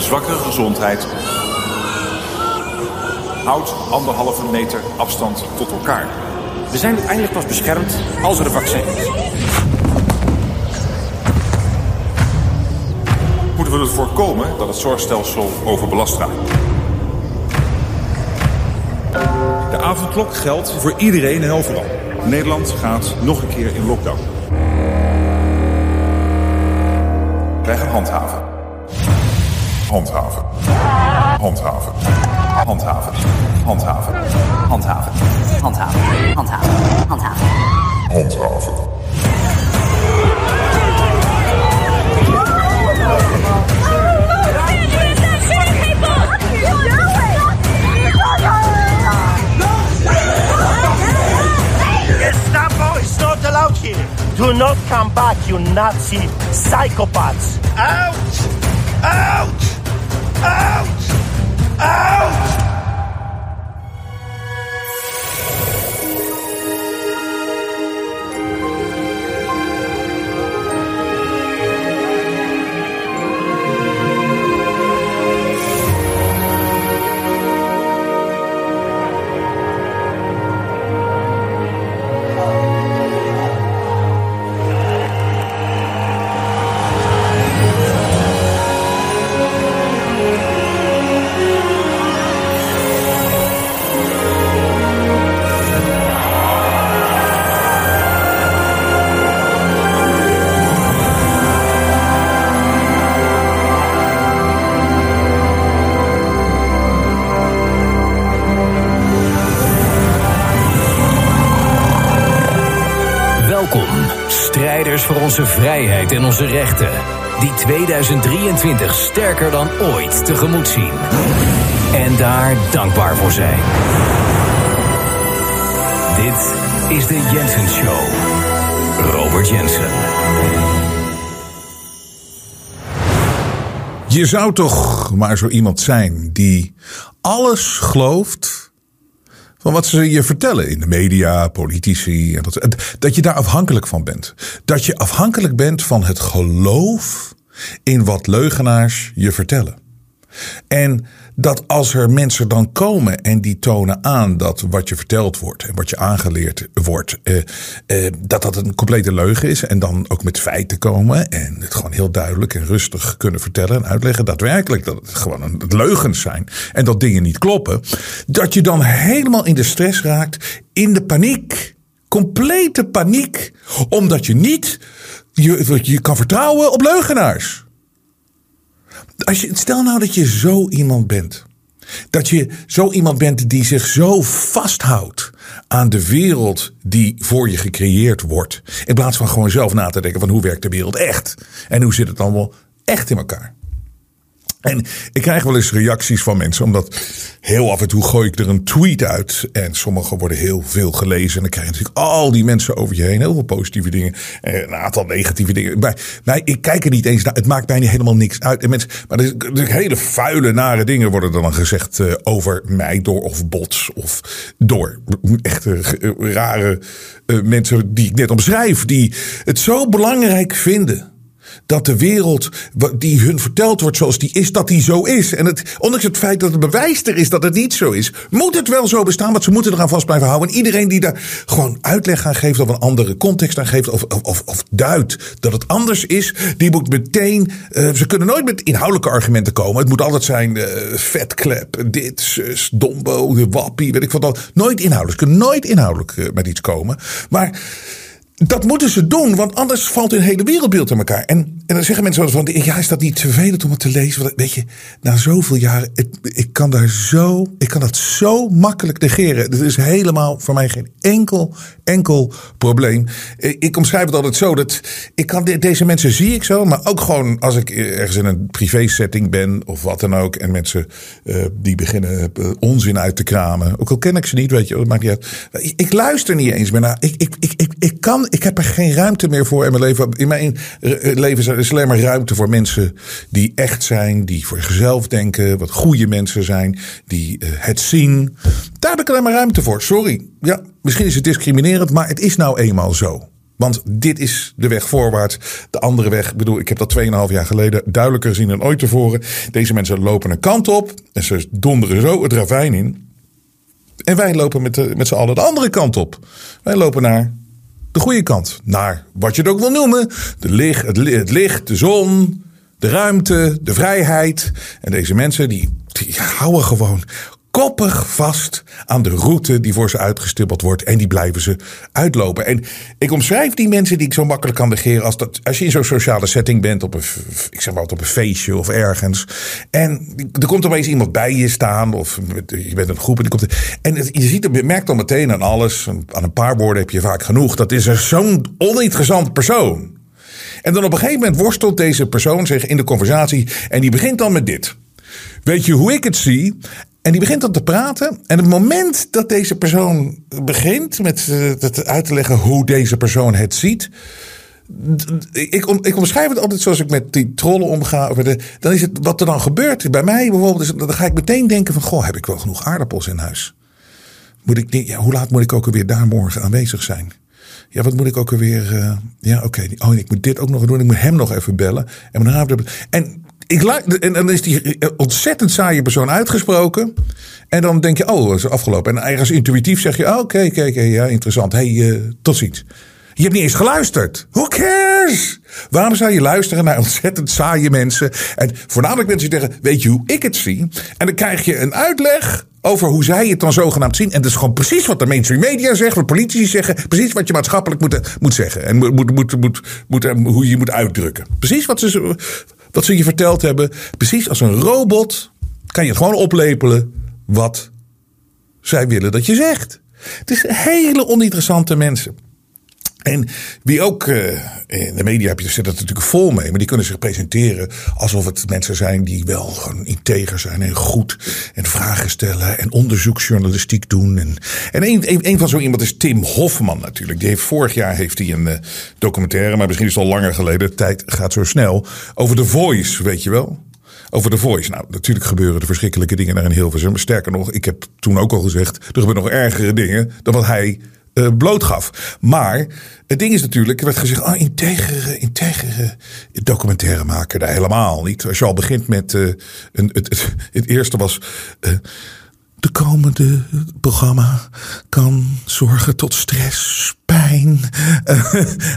een zwakkere gezondheid. Houd anderhalve meter afstand tot elkaar. We zijn uiteindelijk pas beschermd als er een vaccin is. Moeten we ervoor voorkomen dat het zorgstelsel overbelast raakt. De avondklok geldt voor iedereen en overal. Nederland gaat nog een keer in lockdown. Wij gaan handhaven. Handhaven. Handhaven. Handhaven. Handhaven. Handhaven. Handhaven. Handhaven. Handhaven. Handhaven. Gestapo is not allowed here. Do not come back, you Nazi psychopaths. Out! Out! Ouch! Onze vrijheid en onze rechten. Die 2023 sterker dan ooit tegemoet zien. En daar dankbaar voor zijn. Dit is de Jensen Show. Robert Jensen. Je zou toch maar zo iemand zijn die alles gelooft van wat ze je vertellen in de media, politici. En dat, dat je daar afhankelijk van bent. Dat je afhankelijk bent van het geloof in wat leugenaars je vertellen. En dat als er mensen dan komen en die tonen aan dat wat je verteld wordt en wat je aangeleerd wordt, eh, eh, dat dat een complete leugen is. En dan ook met feiten komen en het gewoon heel duidelijk en rustig kunnen vertellen en uitleggen daadwerkelijk dat het gewoon een, leugens zijn en dat dingen niet kloppen. Dat je dan helemaal in de stress raakt, in de paniek. Complete paniek, omdat je niet je, je kan vertrouwen op leugenaars. Als je, stel nou dat je zo iemand bent. Dat je zo iemand bent die zich zo vasthoudt aan de wereld die voor je gecreëerd wordt. In plaats van gewoon zelf na te denken van hoe werkt de wereld echt? En hoe zit het allemaal echt in elkaar? En ik krijg wel eens reacties van mensen, omdat heel af en toe gooi ik er een tweet uit. En sommige worden heel veel gelezen. En dan krijg je natuurlijk al die mensen over je heen. Heel veel positieve dingen. En een aantal negatieve dingen. Maar, ik kijk er niet eens naar. Het maakt mij helemaal niks uit. En maar er, er hele vuile, nare dingen worden dan gezegd uh, over mij door of bots. Of door echt uh, rare uh, mensen die ik net omschrijf. Die het zo belangrijk vinden dat de wereld die hun verteld wordt zoals die is, dat die zo is. En het, ondanks het feit dat het bewijs er is dat het niet zo is, moet het wel zo bestaan, want ze moeten eraan vast blijven houden. En iedereen die daar gewoon uitleg aan geeft of een andere context aan geeft of, of, of duidt dat het anders is, die moet meteen, uh, ze kunnen nooit met inhoudelijke argumenten komen. Het moet altijd zijn uh, vetklep, dit, zus, dombo, wappie, weet ik wat dan. Nooit inhoudelijk. Ze kunnen nooit inhoudelijk uh, met iets komen. Maar dat moeten ze doen, want anders valt hun hele wereldbeeld in elkaar. En, en dan zeggen mensen wel van, ja, is dat niet vervelend om het te lezen? Weet je, na zoveel jaren, ik, kan daar zo, ik kan dat zo makkelijk negeren. Er is helemaal voor mij geen enkel, enkel probleem. Ik omschrijf het altijd zo, dat ik kan, deze mensen zie ik zo, maar ook gewoon als ik ergens in een privé setting ben of wat dan ook. En mensen uh, die beginnen uh, onzin uit te kramen. Ook al ken ik ze niet, weet je, dat maakt niet uit. Ik, ik luister niet eens meer naar, ik, ik, ik, ik kan ik heb er geen ruimte meer voor in mijn leven. In mijn eh, leven is er alleen maar ruimte voor mensen die echt zijn, die voor zichzelf denken, wat goede mensen zijn, die uh, het zien. Daar heb ik alleen maar ruimte voor. Sorry. Ja, misschien is het discriminerend, maar het is nou eenmaal zo. Want dit is de weg voorwaarts. De andere weg, ik bedoel, ik heb dat 2,5 jaar geleden duidelijker gezien dan ooit tevoren. Deze mensen lopen een kant op en ze donderen zo het ravijn in. En wij lopen met, met z'n allen de andere kant op. Wij lopen naar de goede kant. Naar wat je het ook wil noemen. De licht, het, het licht, de zon, de ruimte, de vrijheid. En deze mensen die, die houden gewoon koppig vast aan de route die voor ze uitgestippeld wordt. En die blijven ze uitlopen. En ik omschrijf die mensen die ik zo makkelijk kan negeren. Als, dat, als je in zo'n sociale setting bent, op een, ik zeg maar op een feestje of ergens. En er komt opeens iemand bij je staan. Of je bent een groep en die komt. En je, ziet, je merkt dan meteen aan alles. Aan een paar woorden heb je vaak genoeg. Dat is zo'n oninteressant persoon. En dan op een gegeven moment worstelt deze persoon zich in de conversatie. En die begint dan met dit. Weet je hoe ik het zie? En die begint dan te praten. En het moment dat deze persoon begint met het uit te leggen hoe deze persoon het ziet. Ik, ik omschrijf het altijd zoals ik met die trollen omga. Dan is het wat er dan gebeurt. Bij mij bijvoorbeeld, is, dan ga ik meteen denken van... Goh, heb ik wel genoeg aardappels in huis? Moet ik, ja, hoe laat moet ik ook alweer daar morgen aanwezig zijn? Ja, wat moet ik ook alweer... Uh, ja, oké. Oh, ik moet dit ook nog doen. Ik moet hem nog even bellen. En, en ik en dan is die ontzettend saaie persoon uitgesproken. En dan denk je, oh, dat is afgelopen. En ergens intuïtief zeg je, oh, oké, oké, oké, ja, interessant. hey, uh, tot ziens. Je hebt niet eens geluisterd. Who cares? Waarom zou je luisteren naar ontzettend saaie mensen? En voornamelijk mensen die zeggen, weet je hoe ik het zie? En dan krijg je een uitleg over hoe zij het dan zogenaamd zien. En dat is gewoon precies wat de mainstream media zegt, wat politici zeggen. Precies wat je maatschappelijk moet, moet zeggen. En moet, moet, moet, moet, moet, hoe je je moet uitdrukken. Precies wat ze, wat ze je verteld hebben. Precies als een robot kan je het gewoon oplepelen wat zij willen dat je zegt. Het is hele oninteressante mensen. En wie ook uh, in de media heb je, zit dat natuurlijk vol mee. Maar die kunnen zich presenteren alsof het mensen zijn die wel gewoon integer zijn en goed. En vragen stellen en onderzoeksjournalistiek doen. En, en een, van zo iemand is Tim Hofman natuurlijk. Die vorig jaar heeft hij een uh, documentaire, maar misschien is het al langer geleden. De tijd gaat zo snel. Over The Voice, weet je wel. Over The Voice. Nou, natuurlijk gebeuren er verschrikkelijke dingen daar in Hilversum. Sterker nog, ik heb toen ook al gezegd, er gebeuren nog ergere dingen dan wat hij uh, blootgaf. Maar het ding is natuurlijk, er werd gezegd, oh, integere, integere documentaire maken. Daar helemaal niet. Als je al begint met, uh, een, het, het, eerste was... Uh, de komende programma kan zorgen tot stress, pijn, uh,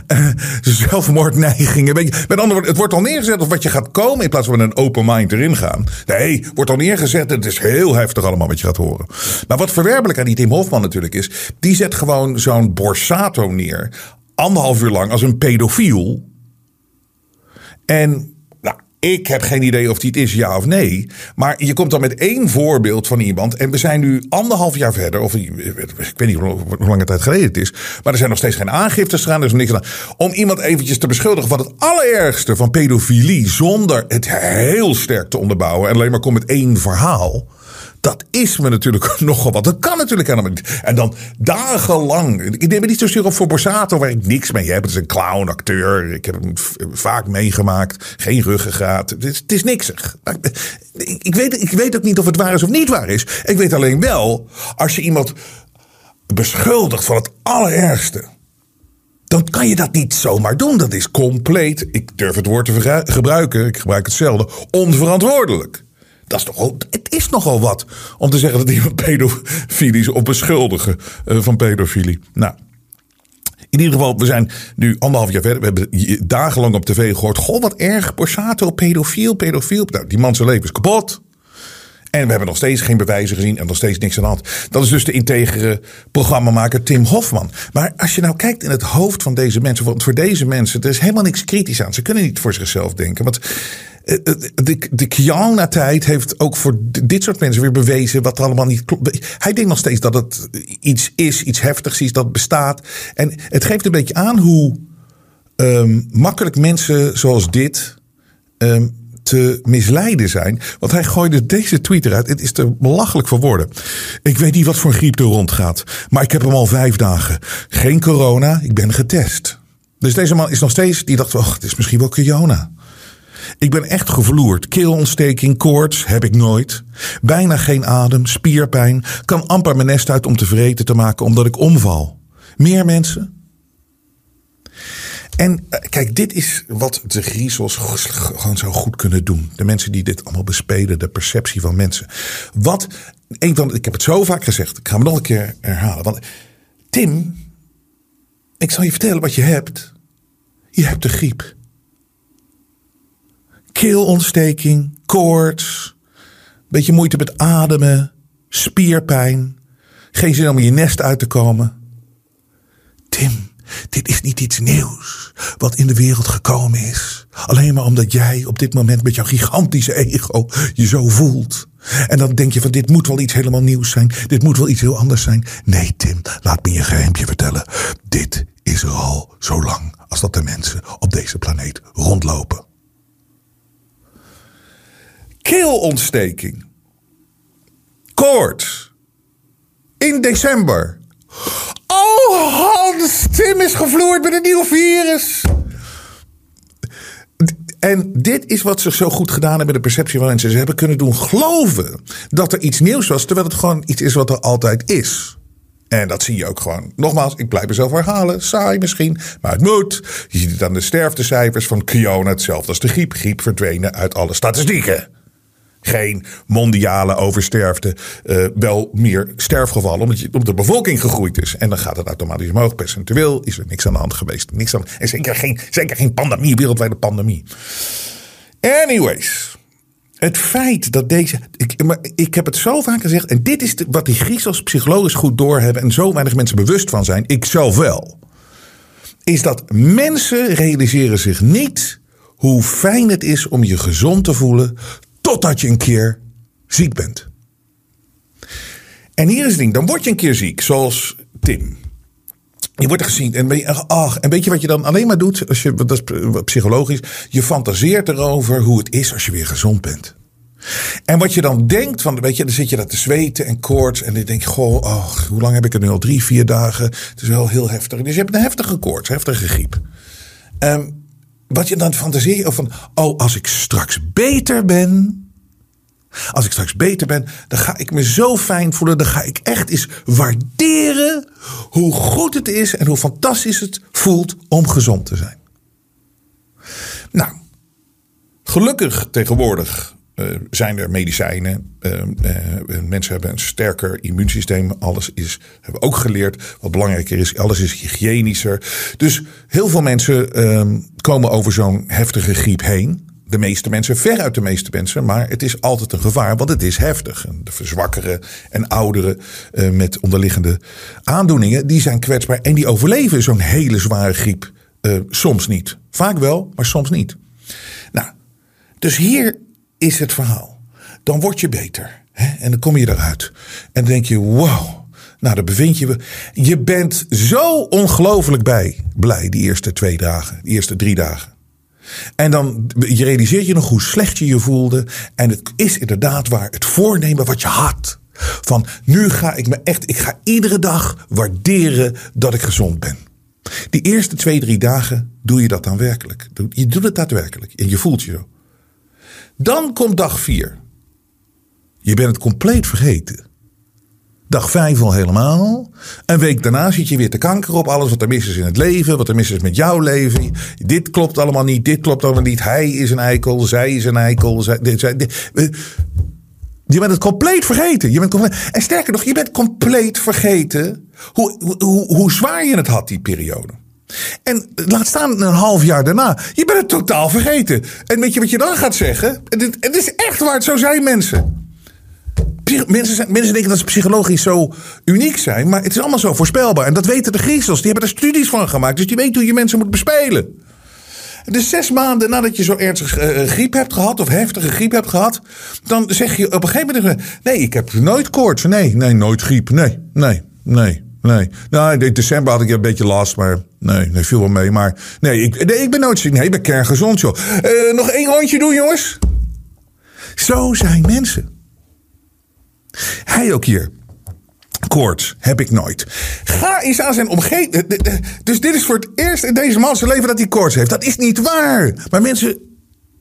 uh, zelfmoordneigingen. Met andere woorden, het wordt al neergezet of wat je gaat komen in plaats van een open mind erin gaan. Nee, wordt al neergezet. Het is heel heftig allemaal wat je gaat horen. Maar wat verwerpelijk aan die Tim Hofman natuurlijk is, die zet gewoon zo'n Borsato neer. Anderhalf uur lang als een pedofiel. En ik heb geen idee of die het is, ja of nee. Maar je komt dan met één voorbeeld van iemand. En we zijn nu anderhalf jaar verder. Of ik weet niet hoe lange tijd geleden het is. Maar er zijn nog steeds geen aangiftes gedaan. Er is niks aan. Om iemand eventjes te beschuldigen van het allerergste van pedofilie. Zonder het heel sterk te onderbouwen. En alleen maar komt met één verhaal. Dat is me natuurlijk nogal wat. Dat kan natuurlijk helemaal niet. En dan dagenlang. Ik neem het niet zozeer op voor Borsato, waar ik niks mee heb. Het is een clown, acteur. Ik heb hem vaak meegemaakt. Geen ruggengraat. Het is, is niksig. Ik weet, ik weet ook niet of het waar is of niet waar is. Ik weet alleen wel, als je iemand beschuldigt van het allerergste dan kan je dat niet zomaar doen. Dat is compleet, ik durf het woord te gebruiken, ik gebruik het zelden, onverantwoordelijk. Dat is nogal, het is nogal wat om te zeggen dat iemand pedofilie is of beschuldigen uh, van pedofilie. Nou, in ieder geval, we zijn nu anderhalf jaar verder. We hebben dagenlang op tv gehoord. Goh, wat erg. Borsato, pedofiel, pedofiel. Nou, die man zijn leven is kapot. En we hebben nog steeds geen bewijzen gezien en nog steeds niks aan de hand. Dat is dus de integere programmamaker Tim Hofman. Maar als je nou kijkt in het hoofd van deze mensen, want voor deze mensen, er is helemaal niks kritisch aan. Ze kunnen niet voor zichzelf denken. Want eh, eh, de, de Kiana-tijd heeft ook voor dit soort mensen weer bewezen wat er allemaal niet klopt. Hij denkt nog steeds dat het iets is, iets heftigs is, dat bestaat. En het geeft een beetje aan hoe um, makkelijk mensen zoals dit um, te misleiden zijn. Want hij gooide deze tweet eruit. Het is te belachelijk voor woorden. Ik weet niet wat voor griep er rondgaat. Maar ik heb hem al vijf dagen. Geen corona, ik ben getest. Dus deze man is nog steeds, die dacht, oh, het is misschien wel corona. Ik ben echt gevloerd. Keelontsteking, koorts heb ik nooit. Bijna geen adem, spierpijn. Kan amper mijn nest uit om te vreten te maken omdat ik omval. Meer mensen? En eh, kijk, dit is wat de griezels gewoon zo goed kunnen doen. De mensen die dit allemaal bespelen, de perceptie van mensen. Wat, een van, ik heb het zo vaak gezegd, ik ga hem nog een keer herhalen. Want Tim, ik zal je vertellen wat je hebt. Je hebt de griep. Keelontsteking, koorts, beetje moeite met ademen, spierpijn, geen zin om je nest uit te komen. Tim, dit is niet iets nieuws wat in de wereld gekomen is. Alleen maar omdat jij op dit moment met jouw gigantische ego je zo voelt. En dan denk je van dit moet wel iets helemaal nieuws zijn. Dit moet wel iets heel anders zijn. Nee Tim, laat me je geheimje vertellen. Dit is er al zo lang als dat de mensen op deze planeet rondlopen. Keelontsteking. Koorts. In december. Oh, Hans, Tim is gevloerd met een nieuw virus. En dit is wat ze zo goed gedaan hebben, de perceptie van mensen. Ze hebben kunnen doen geloven dat er iets nieuws was, terwijl het gewoon iets is wat er altijd is. En dat zie je ook gewoon. Nogmaals, ik blijf mezelf herhalen. Saai misschien, maar het moet. Je ziet het aan de sterftecijfers van Kiona. Hetzelfde als de griep. Griep verdwenen uit alle statistieken. Geen mondiale oversterfte. Uh, wel meer sterfgevallen omdat, je, omdat de bevolking gegroeid is. En dan gaat het automatisch omhoog. Percentueel is er niks aan de hand geweest. Niks aan, en zeker geen, zeker geen pandemie, wereldwijde pandemie. Anyways. Het feit dat deze. Ik, maar ik heb het zo vaak gezegd. En dit is wat die Griezels psychologisch goed doorhebben. En zo weinig mensen bewust van zijn. Ik zelf wel. Is dat mensen realiseren zich niet hoe fijn het is om je gezond te voelen. Totdat je een keer ziek bent. En hier is het ding. Dan word je een keer ziek. Zoals Tim. Je wordt er gezien en, ach, en weet je wat je dan alleen maar doet? Als je, dat is psychologisch. Je fantaseert erover hoe het is als je weer gezond bent. En wat je dan denkt, van, weet je, dan zit je daar te zweten en koorts. En dan denk je, goh, oh, hoe lang heb ik het nu al? Drie, vier dagen. Het is wel heel heftig. Dus je hebt een heftige koorts, heftige griep. Um, wat je dan fantaseert van, oh, als ik straks beter ben. Als ik straks beter ben, dan ga ik me zo fijn voelen. Dan ga ik echt eens waarderen hoe goed het is en hoe fantastisch het voelt om gezond te zijn. Nou, gelukkig tegenwoordig uh, zijn er medicijnen. Uh, uh, mensen hebben een sterker immuunsysteem. Alles is, hebben ook geleerd. Wat belangrijker is, alles is hygiënischer. Dus heel veel mensen ehm, komen over zo'n heftige griep heen de meeste mensen, veruit de meeste mensen. Maar het is altijd een gevaar, want het is heftig. De verzwakkeren en ouderen uh, met onderliggende aandoeningen, die zijn kwetsbaar en die overleven zo'n hele zware griep uh, soms niet. Vaak wel, maar soms niet. Nou, dus hier is het verhaal. Dan word je beter hè? en dan kom je eruit. En dan denk je, wow. Nou, dan bevind je. Je bent zo ongelooflijk bij, blij die eerste twee dagen, die eerste drie dagen. En dan je realiseert je nog hoe slecht je je voelde. En het is inderdaad waar het voornemen wat je had. Van nu ga ik me echt, ik ga iedere dag waarderen dat ik gezond ben. Die eerste twee, drie dagen doe je dat dan werkelijk. Je doet het daadwerkelijk en je voelt je zo. Dan komt dag vier. Je bent het compleet vergeten. Dag vijf al helemaal. Een week daarna zit je weer te kanker op alles wat er mis is in het leven. Wat er mis is met jouw leven. Dit klopt allemaal niet. Dit klopt allemaal niet. Hij is een eikel. Zij is een eikel. Zij, dit, zij, dit. Je bent het compleet vergeten. Je bent compleet, en sterker nog, je bent compleet vergeten hoe, hoe, hoe zwaar je het had die periode. En laat staan een half jaar daarna. Je bent het totaal vergeten. En weet je wat je dan gaat zeggen? Het is echt waar. Zo zijn mensen. Mensen, mensen denken dat ze psychologisch zo uniek zijn, maar het is allemaal zo voorspelbaar. En dat weten de Griezels. Die hebben er studies van gemaakt. Dus die weten hoe je mensen moet bespelen. Dus zes maanden nadat je zo ernstig uh, griep hebt gehad, of heftige griep hebt gehad, dan zeg je op een gegeven moment: Nee, ik heb nooit koorts. Nee, nee, nooit griep. Nee, nee, nee. Nee, nou, in december had ik een beetje last, maar nee, viel wel mee. Maar nee, ik, ik ben nooit ziek. Nee, ik ben kerngezond, joh. Nog één rondje doen, jongens. Zo zijn mensen. Hij ook hier. Koorts heb ik nooit. Ga eens aan zijn omgeving. Dus dit is voor het eerst in deze man zijn leven dat hij koorts heeft. Dat is niet waar. Maar mensen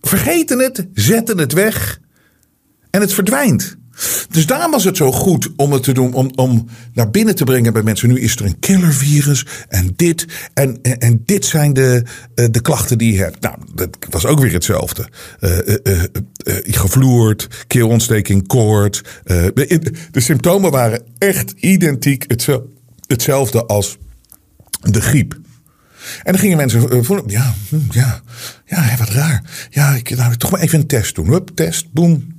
vergeten het, zetten het weg en het verdwijnt. Dus daarom was het zo goed om het te doen, om, om naar binnen te brengen bij mensen. Nu is er een killervirus en dit. En, en, dit zijn de, eh, de klachten die je hebt. Nou, dat was ook weer hetzelfde. Uh, uh, gevloerd, keelontsteking, koord. de, de symptomen waren echt identiek hetzelfde als de griep. En dan gingen mensen voelen, ja, hm, ja, ja, wat raar. Ja, ik, nou, toch maar even een test doen. Hup, test, boem,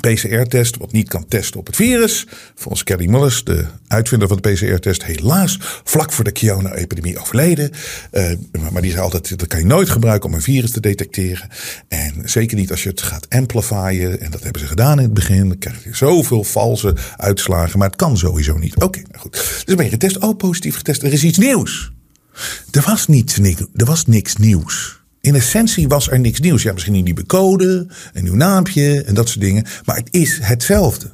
PCR-test, wat niet kan testen op het virus. Volgens Kelly Mullis, de uitvinder van de PCR-test, helaas vlak voor de Kiona-epidemie overleden. Uh, maar die zei altijd, dat kan je nooit gebruiken om een virus te detecteren. En zeker niet als je het gaat amplifyen. En dat hebben ze gedaan in het begin. Dan krijg je zoveel valse uitslagen. Maar het kan sowieso niet. Oké, nou goed. Dus ben je getest. Oh, positief getest. Er is iets nieuws. Er was, niets, er was niks nieuws. In essentie was er niks nieuws. Ja, misschien een nieuwe code, een nieuw naampje en dat soort dingen. Maar het is hetzelfde.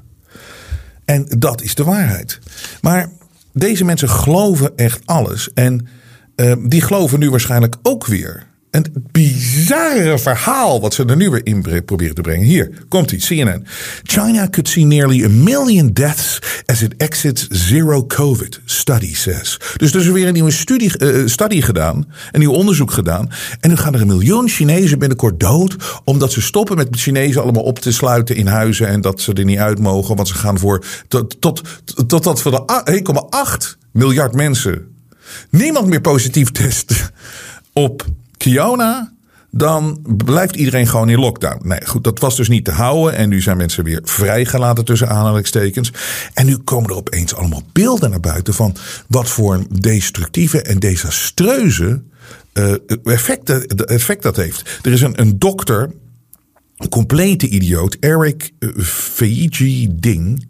En dat is de waarheid. Maar deze mensen geloven echt alles. En uh, die geloven nu waarschijnlijk ook weer een bizarre verhaal wat ze er nu weer in proberen te brengen. Hier komt ie, CNN. China could see nearly a million deaths as it exits zero COVID, study says. Dus er is weer een nieuwe studie, uh, studie gedaan, een nieuw onderzoek gedaan. En nu gaan er een miljoen Chinezen binnenkort dood, omdat ze stoppen met Chinezen allemaal op te sluiten in huizen en dat ze er niet uit mogen, want ze gaan voor tot, tot, tot dat voor de 1,8 miljard mensen niemand meer positief test op Kiona, dan blijft iedereen gewoon in lockdown. Nee, goed, dat was dus niet te houden. En nu zijn mensen weer vrijgelaten tussen aanhalingstekens. En nu komen er opeens allemaal beelden naar buiten van wat voor destructieve en desastreuze uh, effect, effect dat heeft. Er is een, een dokter, een complete idioot, Eric Feiji Ding.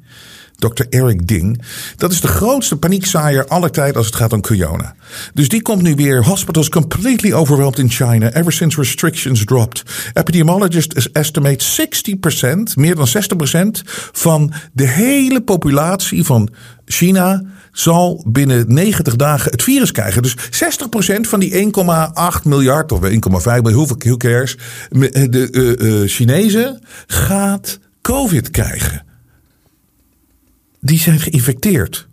Dr. Eric Ding. Dat is de grootste paniekzaaier aller tijd als het gaat om corona. Dus die komt nu weer. Hospitals completely overwhelmed in China ever since restrictions dropped. Epidemiologists estimate 60%, meer dan 60% van de hele populatie van China zal binnen 90 dagen het virus krijgen. Dus 60% van die 1,8 miljard of 1,5 miljard, who cares, de uh, uh, Chinezen gaat COVID krijgen die zijn geïnfecteerd.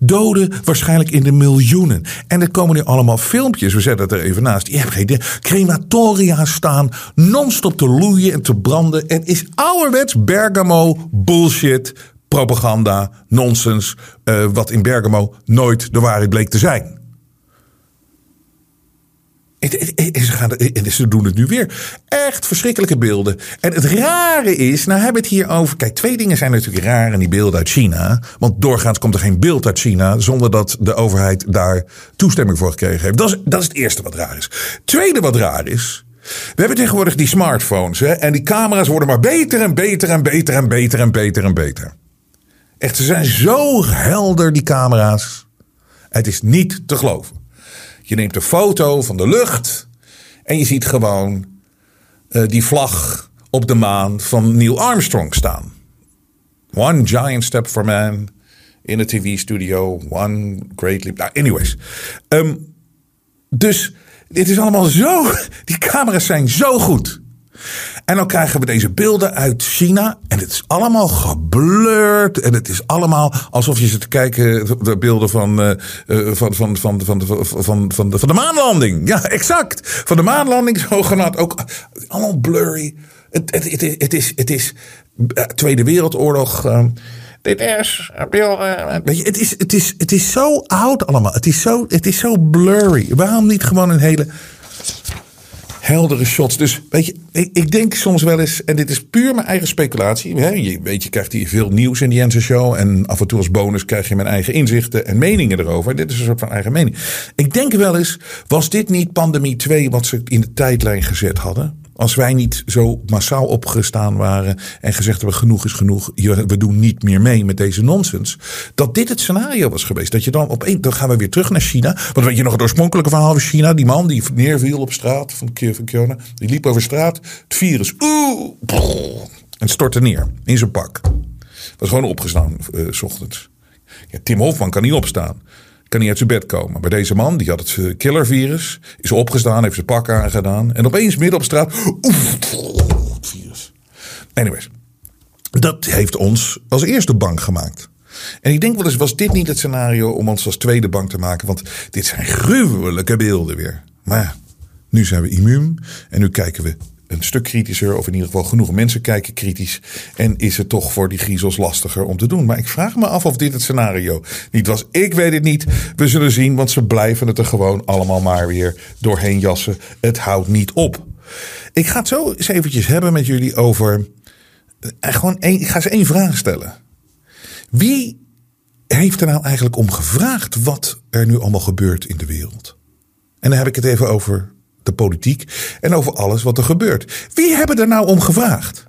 Doden waarschijnlijk in de miljoenen. En er komen nu allemaal filmpjes, we zetten het er even naast. Je hebt geen idee. Crematoria staan non-stop te loeien en te branden. Het is ouderwets Bergamo bullshit, propaganda, nonsens. Uh, wat in Bergamo nooit de waarheid bleek te zijn. Ze, gaan, en ze doen het nu weer. Echt verschrikkelijke beelden. En het rare is, nou hebben we het hier over. Kijk, twee dingen zijn natuurlijk raar in die beelden uit China. Want doorgaans komt er geen beeld uit China zonder dat de overheid daar toestemming voor gekregen heeft. Dat is, dat is het eerste wat raar is. Tweede wat raar is. We hebben tegenwoordig die smartphones. Hè, en die camera's worden maar beter en beter en beter en beter en beter en beter. Echt, ze zijn zo helder, die camera's. Het is niet te geloven. Je neemt een foto van de lucht en je ziet gewoon uh, die vlag op de maan van Neil Armstrong staan. One giant step for man in a TV studio, one great leap. Nou, anyways. Um, dus dit is allemaal zo. Die camera's zijn zo goed. En dan krijgen we deze beelden uit China. En het is allemaal geblurred. En het is allemaal alsof je zit te kijken. De beelden van, uh, van, van, van, van, van, van, van, de, van de maanlanding. Ja, exact. Van de maanlanding zogenaamd. Ook allemaal blurry. Het, het, het, het is, het is Tweede Wereldoorlog. Dit is het is, het, is, het is zo oud allemaal. Het is zo, het is zo blurry. Waarom niet gewoon een hele heldere shots. Dus weet je, ik, denk soms wel eens, en dit is puur mijn eigen speculatie. Hè, je weet, je krijgt hier veel nieuws in die Jensen Show. En af en toe als bonus krijg je mijn eigen inzichten en meningen erover. Dit is een soort van eigen mening. Ik denk wel eens, was dit niet pandemie 2 wat ze in de tijdlijn gezet hadden? Als wij niet zo massaal opgestaan waren en gezegd hebben: genoeg is genoeg, we doen niet meer mee met deze nonsens. Dat dit het scenario was geweest. Dat je dan op dan gaan we weer terug naar China. Want weet je nog het oorspronkelijke verhaal van China? Die man die neerviel op straat van, die liep over straat. Het virus, oeh, en stortte neer in zijn pak. Was gewoon opgestaan eh, s ochtends. Ja, Tim Hofman kan niet opstaan. Kan niet uit zijn bed komen. Maar deze man, die had het killervirus. Is opgestaan, heeft zijn pak aangedaan. En opeens midden op straat. Oef, het virus. Anyways. Dat heeft ons als eerste bank gemaakt. En ik denk wel eens, was dit niet het scenario om ons als tweede bank te maken? Want dit zijn gruwelijke beelden weer. Maar ja, nu zijn we immuun. En nu kijken we een stuk kritischer. Of in ieder geval genoeg mensen kijken kritisch. En is het toch voor die griezels lastiger om te doen. Maar ik vraag me af of dit het scenario niet was. Ik weet het niet. We zullen zien, want ze blijven het er gewoon allemaal maar weer doorheen jassen. Het houdt niet op. Ik ga het zo eens eventjes hebben met jullie over... eh, Gewoon één, ik ga ze één vraag stellen. Wie heeft er nou eigenlijk om gevraagd wat er nu allemaal gebeurt in de wereld? En dan heb ik het even over de politiek en over alles wat er gebeurt. Wie hebben er nou om gevraagd?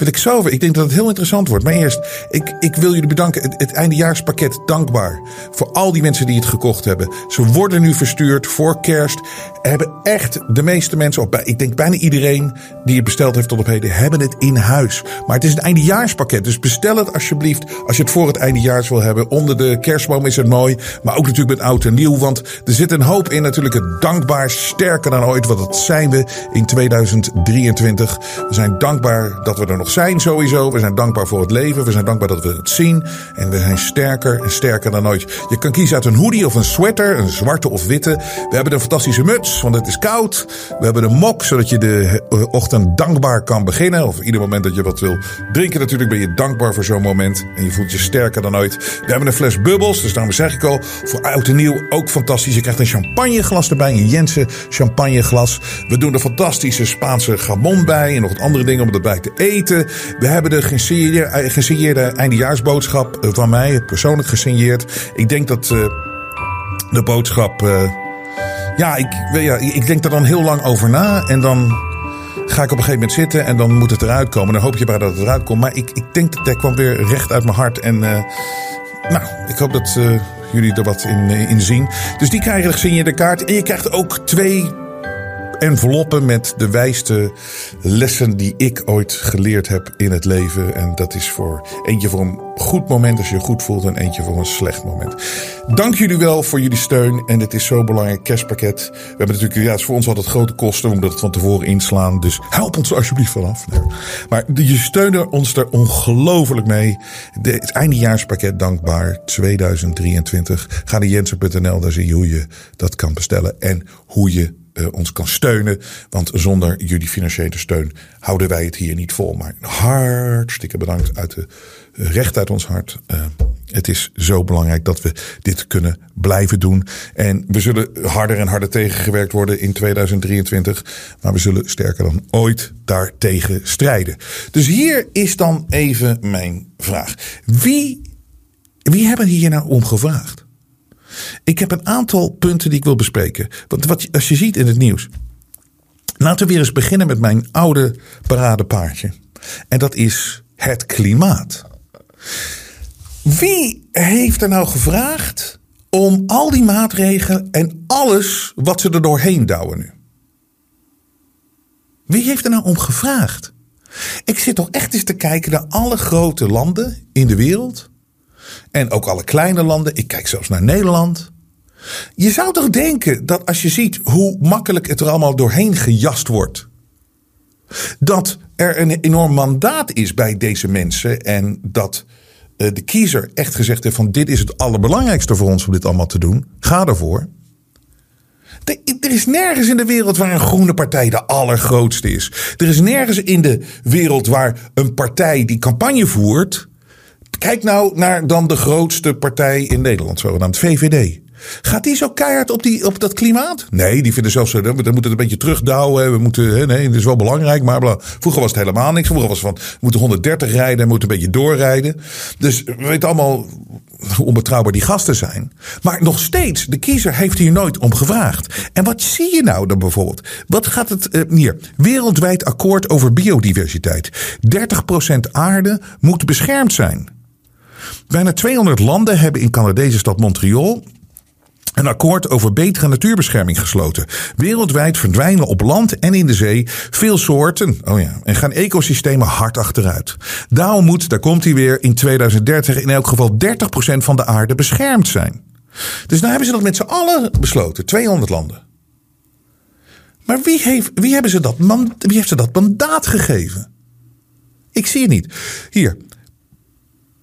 Wil ik denk dat het heel interessant wordt. Maar eerst, ik, ik wil jullie bedanken. Het, het eindejaarspakket dankbaar. Voor al die mensen die het gekocht hebben. Ze worden nu verstuurd voor kerst. Hebben echt de meeste mensen, bij- ik denk bijna iedereen die het besteld heeft tot op heden, hebben het in huis. Maar het is een eindejaarspakket. Dus bestel het alsjeblieft als je het voor het eindejaars wil hebben. Onder de kerstboom is het mooi. Maar ook natuurlijk met oud en nieuw. Want er zit een hoop in. Natuurlijk het dankbaar sterker dan ooit. Want dat zijn we in 2023. We zijn dankbaar dat we er nog zijn sowieso. We zijn dankbaar voor het leven. We zijn dankbaar dat we het zien. En we zijn sterker en sterker dan ooit. Je kan kiezen uit een hoodie of een sweater. Een zwarte of witte. We hebben een fantastische muts, want het is koud. We hebben een mok, zodat je de eh, ochtend dankbaar kan beginnen. Of ieder moment dat je wat wil drinken natuurlijk ben je dankbaar voor zo'n moment. En je voelt je sterker dan ooit. We hebben een fles bubbels, dus daarom zeg ik al. Voor oud en nieuw ook fantastisch. Je krijgt een champagneglas erbij, een Jensen champagneglas. We doen er fantastische Spaanse gamon bij. En nog wat andere dingen om erbij te eten. We hebben de gesigneerde, eh, gesigneerde eindejaarsboodschap eh, van mij, persoonlijk gesigneerd. Ik denk dat eh, de boodschap... ja, ik, ja, ik denk er dan heel lang over na. En dan ga ik op een gegeven moment zitten en dan moet het eruit komen. Dan hoop je maar dat het eruit komt. Maar ik, ik denk dat dat kwam weer recht uit mijn hart. En nou, ik hoop dat jullie er wat in, in zien. Dus die krijgen de gesigneerde kaart. En je krijgt ook twee enveloppen met de wijste lessen die ik ooit geleerd heb in het leven. En dat is voor eentje voor een goed moment als je je goed voelt en eentje voor een slecht moment. Dank jullie wel voor jullie steun. En het is zo belangrijk, kerstpakket. We hebben natuurlijk, ja, het is voor ons altijd grote kosten. Moeten het van tevoren inslaan. Dus help ons alsjeblieft vanaf. Maar je steunen ons er ongelooflijk mee. Het eindejaarspakket dankbaar 2023. Ga naar jensen.nl, daar zie je hoe je dat kan bestellen. En hoe je ons kan steunen. Want zonder jullie financiële steun houden wij het hier niet vol. Maar hartstikke bedankt uit de eh, recht uit ons hart. Eh, het is zo belangrijk dat we dit kunnen blijven doen. En we zullen harder en harder tegengewerkt worden in 2023. Maar we zullen sterker dan ooit daartegen strijden. Dus hier is dan even mijn vraag. Wie, wie hebben hier nou om gevraagd? Ik heb een aantal punten die ik wil bespreken. Want wat, als je ziet in het nieuws. Laten we weer eens beginnen met mijn oude paradepaardje. En dat is het klimaat. Wie heeft er nou gevraagd om al die maatregelen en alles wat ze er doorheen douwen nu? Wie heeft er nou om gevraagd? Ik zit toch echt eens te kijken naar alle grote landen in de wereld. En ook alle kleine landen. Ik kijk zelfs naar Nederland. Je zou toch denken dat als je ziet hoe makkelijk het er allemaal doorheen gejast wordt. Dat er een enorm mandaat is bij deze mensen. En dat eh, de kiezer echt gezegd heeft van dit is het allerbelangrijkste voor ons om dit allemaal te doen. Ga ervoor. Er er is nergens in de wereld waar een groene partij de allergrootste is. Er is nergens in de wereld waar een partij die campagne voert. Kijk nou naar dan de grootste partij in Nederland, zogenaamd VVD. Gaat die zo keihard op, die, op dat klimaat? Nee, die vinden zelfs, eh, we moeten een beetje terugdouwen. We moeten, nee, dat is wel belangrijk, maar vroeger was het helemaal niks. Vroeger was het van, we moeten 130 rijden en moeten een beetje doorrijden. Dus we weten allemaal hoe onbetrouwbaar die gasten zijn. Maar nog steeds, de kiezer heeft hier nooit om gevraagd. En wat zie je nou dan bijvoorbeeld? Wat gaat het eh, hier? Wereldwijd akkoord over biodiversiteit. 30% aarde moet beschermd zijn. Bijna 200 landen hebben in Canadese stad Montreal een akkoord over betere natuurbescherming gesloten. Wereldwijd verdwijnen op land en in de zee veel soorten. Oh ja, en gaan ecosystemen hard achteruit. Daarom moet, daar komt hij weer, in 2030 in elk geval 30% van de aarde beschermd zijn. Dus nou hebben ze dat met z'n allen besloten, 200 landen. Maar wie, heeft, wie, hebben ze dat, wie heeft ze dat mandaat gegeven? Ik zie het niet. Hier,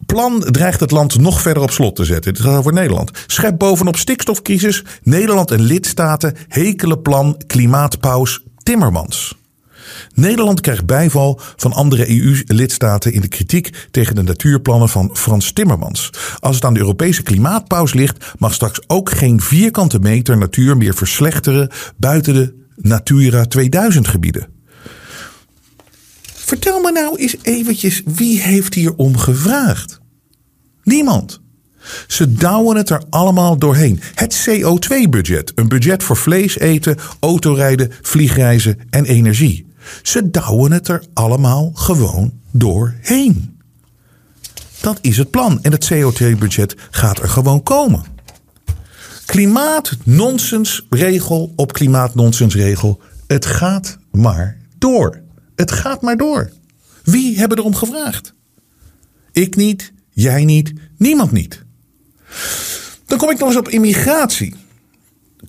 Plan dreigt het land nog verder op slot te zetten. Dit gaat over Nederland. Schep bovenop stikstofcrisis. Nederland en lidstaten hekelen plan klimaatpaus Timmermans. Nederland krijgt bijval van andere EU-lidstaten in de kritiek tegen de natuurplannen van Frans Timmermans. Als het aan de Europese klimaatpaus ligt, mag straks ook geen vierkante meter natuur meer verslechteren buiten de Natura 2000 gebieden. Vertel me nou eens eventjes, wie heeft hierom gevraagd? Niemand. Ze douwen het er allemaal doorheen. Het CO2-budget, een budget voor vlees eten, autorijden, vliegreizen en energie. Ze douwen het er allemaal gewoon doorheen. Dat is het plan en het CO2-budget gaat er gewoon komen. Klimaatnonsensregel op klimaatnonsensregel. Het gaat maar door. Het gaat maar door. Wie hebben erom gevraagd? Ik niet, jij niet, niemand niet. Dan kom ik nog eens op immigratie.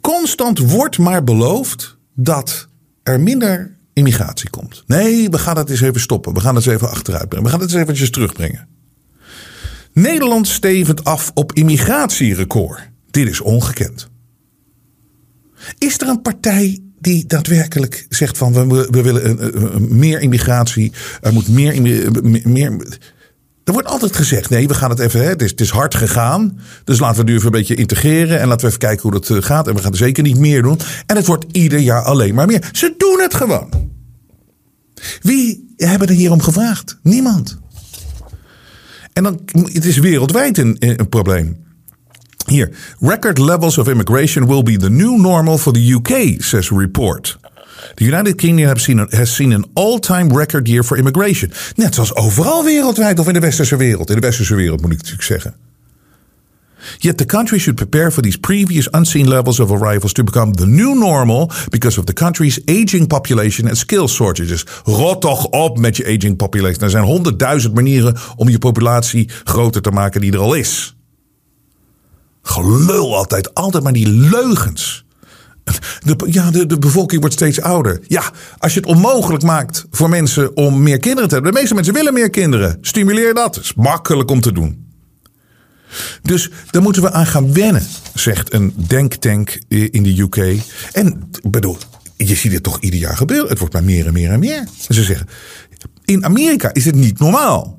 Constant wordt maar beloofd dat er minder immigratie komt. Nee, we gaan het eens even stoppen. We gaan het eens even achteruit brengen. We gaan het eens eventjes terugbrengen. Nederland stevend af op immigratierecord. Dit is ongekend. Is er een partij die daadwerkelijk zegt van we, we willen meer immigratie, er moet meer, meer. Er wordt altijd gezegd: nee, we gaan het even. Het, is, het is hard gegaan. Dus laten we nu even een beetje integreren. En laten we even kijken hoe dat eh, gaat. En we gaan er zeker niet meer doen. En het wordt ieder jaar alleen maar meer. Ze doen het gewoon. Wie hebben er hierom gevraagd? Niemand. En dan, het is wereldwijd een, een probleem. Hier, record levels of immigration will be the new normal for the UK, says report. The United Kingdom has seen, an all-time record year for immigration. Net zoals overal wereldwijd of in de westerse wereld. In de westerse wereld moet ik natuurlijk zeggen. Yet the country should prepare for these previous unseen levels of arrivals to become the new normal because of the country's aging population and skills shortages. Rot toch op met je aging population. Er zijn honderdduizend manieren om je populatie groter te maken die er al is. Gelul altijd, altijd maar die leugens. De, ja, de, de bevolking wordt steeds ouder. Ja, als je het onmogelijk maakt voor mensen om meer kinderen te hebben. De meeste mensen willen meer kinderen. Stimuleer dat. Het is makkelijk om te doen. Dus daar moeten we aan gaan wennen, zegt een denktank in de UK. En bedoel, je ziet het toch ieder jaar gebeuren. Het wordt maar meer en meer en meer. En ze zeggen, in Amerika is het niet normaal.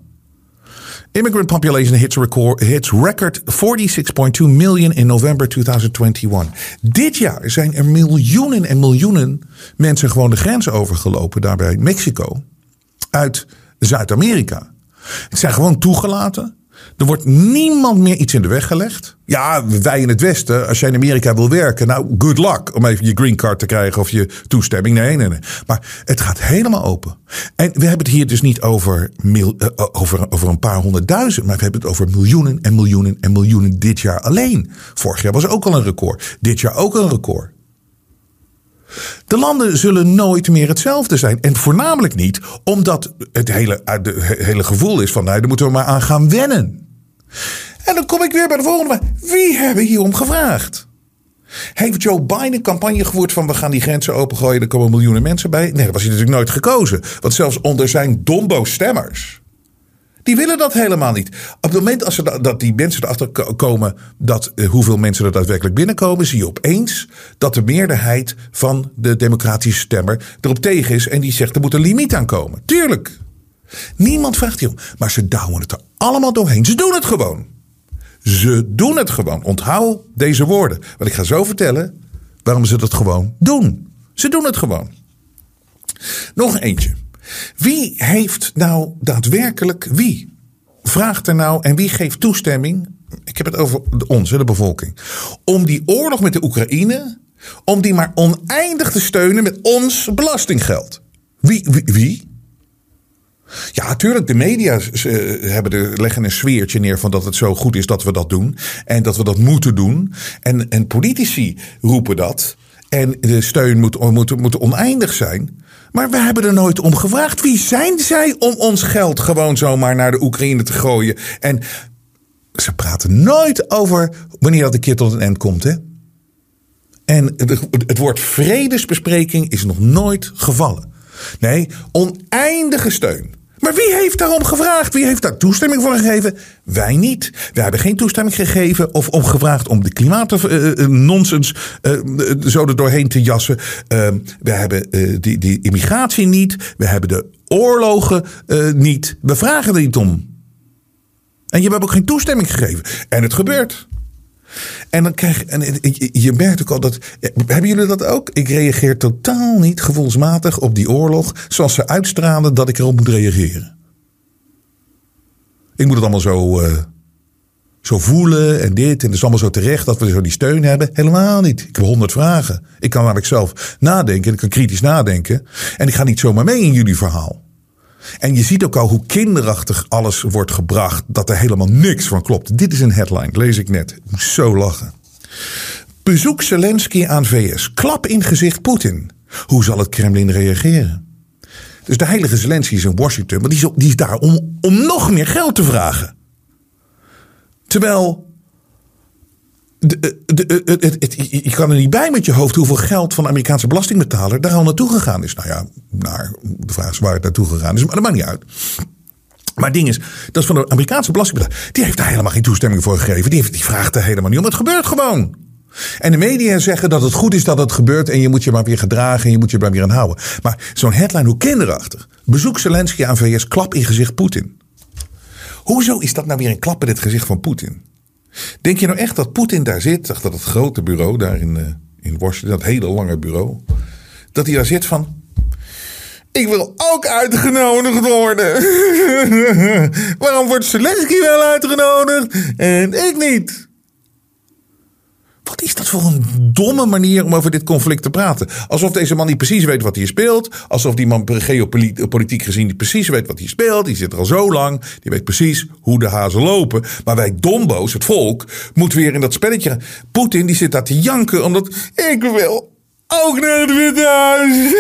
Immigrant population hits, record, hits record 46.2 million in November 2021. Dit jaar zijn er miljoenen en miljoenen mensen gewoon de grens overgelopen, daarbij Mexico, uit Zuid-Amerika. Het zijn gewoon toegelaten. Er wordt niemand meer iets in de weg gelegd. Ja, wij in het Westen, als jij in Amerika wil werken, nou, good luck om even je green card te krijgen of je toestemming. Nee, nee, nee. Maar het gaat helemaal open. En we hebben het hier dus niet over, mil, uh, over, over een paar honderdduizend, maar we hebben het over miljoenen en miljoenen en miljoenen dit jaar alleen. Vorig jaar was ook al een record. Dit jaar ook een record. De landen zullen nooit meer hetzelfde zijn. En voornamelijk niet omdat het hele, hele gevoel is van, nou, daar moeten we maar aan gaan wennen. En dan kom ik weer bij de volgende. Wie hebben hierom gevraagd? Heeft Joe Biden campagne gevoerd van we gaan die grenzen opengooien, er komen miljoenen mensen bij? Nee, dat was hij natuurlijk nooit gekozen. Want zelfs onder zijn dombo-stemmers die willen dat helemaal niet. Op het moment als dat die mensen erachter komen dat eh, hoeveel mensen er daadwerkelijk binnenkomen, zie je opeens dat de meerderheid van de democratische stemmer erop tegen is en die zegt er moet een limiet aan komen. Tuurlijk. Niemand vraagt hierom. Maar ze douwen het er allemaal doorheen. Ze doen het gewoon. Ze doen het gewoon. Onthoud deze woorden. Want ik ga zo vertellen waarom ze dat gewoon doen. Ze doen het gewoon. Nog eentje. Wie heeft nou daadwerkelijk wie? Vraagt er nou en wie geeft toestemming? Ik heb het over ons, de bevolking. Om die oorlog met de Oekraïne, om die maar oneindig te steunen met ons belastinggeld. Wie? wie, wie? Ja, natuurlijk. De media hebben de, leggen een sfeertje neer van dat het zo goed is dat we dat doen. En dat we dat moeten doen. En, en politici roepen dat. En de steun moet, moet, moet oneindig zijn. Maar we hebben er nooit om gevraagd. Wie zijn zij om ons geld gewoon zomaar naar de Oekraïne te gooien? En ze praten nooit over wanneer dat een keer tot een eind komt. Hè? En het, het woord vredesbespreking is nog nooit gevallen. Nee, oneindige steun. Maar wie heeft daarom gevraagd? Wie heeft daar toestemming voor gegeven? Wij niet. We hebben geen toestemming gegeven of om gevraagd om de klimaatnonsens uh, uh, zo er doorheen te jassen. Uh, we hebben die, die immigratie niet. We hebben de oorlogen niet. We vragen er niet om. En je hebt ook geen toestemming gegeven. En het gebeurt. En dan krijg en je merkt ook al dat. Hebben jullie dat ook? Ik reageer totaal niet gevoelsmatig op die oorlog. zoals ze uitstralen dat ik erop moet reageren. Ik moet het allemaal zo. Uh, zo voelen en dit. En het is allemaal zo terecht dat we zo die steun hebben. Helemaal niet. Ik heb honderd vragen. Ik kan namelijk zelf nadenken. En ik kan kritisch nadenken. En ik ga niet zomaar mee in jullie verhaal. En je ziet ook al hoe kinderachtig alles wordt gebracht. Dat er helemaal niks van klopt. Dit is een headline, lees ik net. Ik moet zo lachen. Bezoek Zelensky aan VS. Klap in gezicht Poetin. Hoe zal het Kremlin reageren? Dus de heilige Zelensky is in Washington. Maar die is, die is daar om, om nog meer geld te vragen. Terwijl het, het, je kan er niet bij met je hoofd hoeveel geld van de Amerikaanse belastingbetaler daar al naartoe gegaan is. Nou ja, naar, de vraag is waar het naartoe gegaan is, maar dat maakt niet uit. Maar het ding is, dat is van de Amerikaanse belastingbetaler. Die heeft daar helemaal geen toestemming voor gegeven. Die, heeft, vraagt er helemaal niet om. Het gebeurt gewoon. En de media zeggen dat het goed is dat het gebeurt en je moet je maar weer gedragen en je moet je maar weer aan houden. Maar zo'n headline, hoe kinderachtig. Bezoek Zelensky aan VS, klap in gezicht Poetin. Hoezo is dat nou weer een klap in het gezicht van Poetin? Denk je nou echt dat Poetin daar zit, achter dat grote bureau daar in, uh, in Washington, dat hele lange bureau, dat hij daar zit van. Ik wil ook uitgenodigd worden. Waarom wordt Zelensky wel uitgenodigd en ik niet? Wat is dat voor een domme manier om over dit conflict te praten? Alsof deze man niet precies weet wat hier speelt. Alsof die man geopolitiek gezien niet precies weet wat hier speelt. Die zit er al zo lang. Die weet precies hoe de hazen lopen. Maar wij dombo's, het volk, moeten weer in dat spelletje. Poetin die zit daar te janken omdat ik wil ook naar het Witte Huis.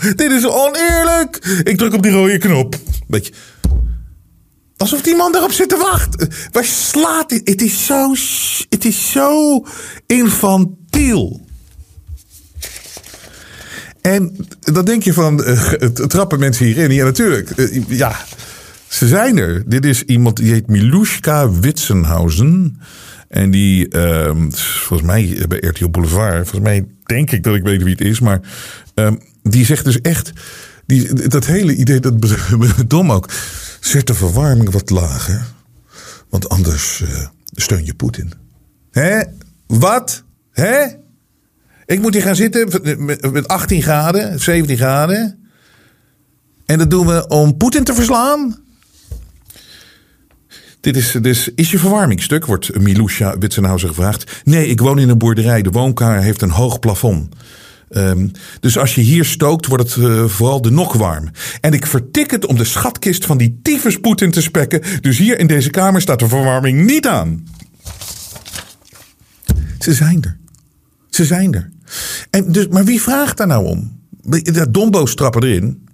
Dit is oneerlijk. Ik druk op die rode knop. Beetje. Alsof die man daarop zit te wachten. Waar slaat dit? Het is zo, het is zo infantiel. En dan denk je van, uh, trappen mensen hierin? Ja, natuurlijk. Uh, ja, ze zijn er. Dit is iemand die heet Milushka Witsenhausen. En die, uh, volgens mij bij RTL Boulevard, volgens mij denk ik dat ik weet wie het is, maar uh, die zegt dus echt, die, dat hele idee, dat dom ook. Zet de verwarming wat lager. Want anders uh, steun je Poetin. Hè? Wat? Hè? Ik moet hier gaan zitten met 18 graden, 17 graden. En dat doen we om Poetin te verslaan? Dit is, dus, is je verwarmingstuk, wordt Milusha Witsenhauser gevraagd. Nee, ik woon in een boerderij. De woonkamer heeft een hoog plafond. Um, dus als je hier stookt, wordt het uh, vooral de nok warm. En ik vertik het om de schatkist van die tyfus Poetin te spekken. Dus hier in deze kamer staat de verwarming niet aan. Ze zijn er. Ze zijn er. En dus, maar wie vraagt daar nou om? Dat dombo's trappen erin.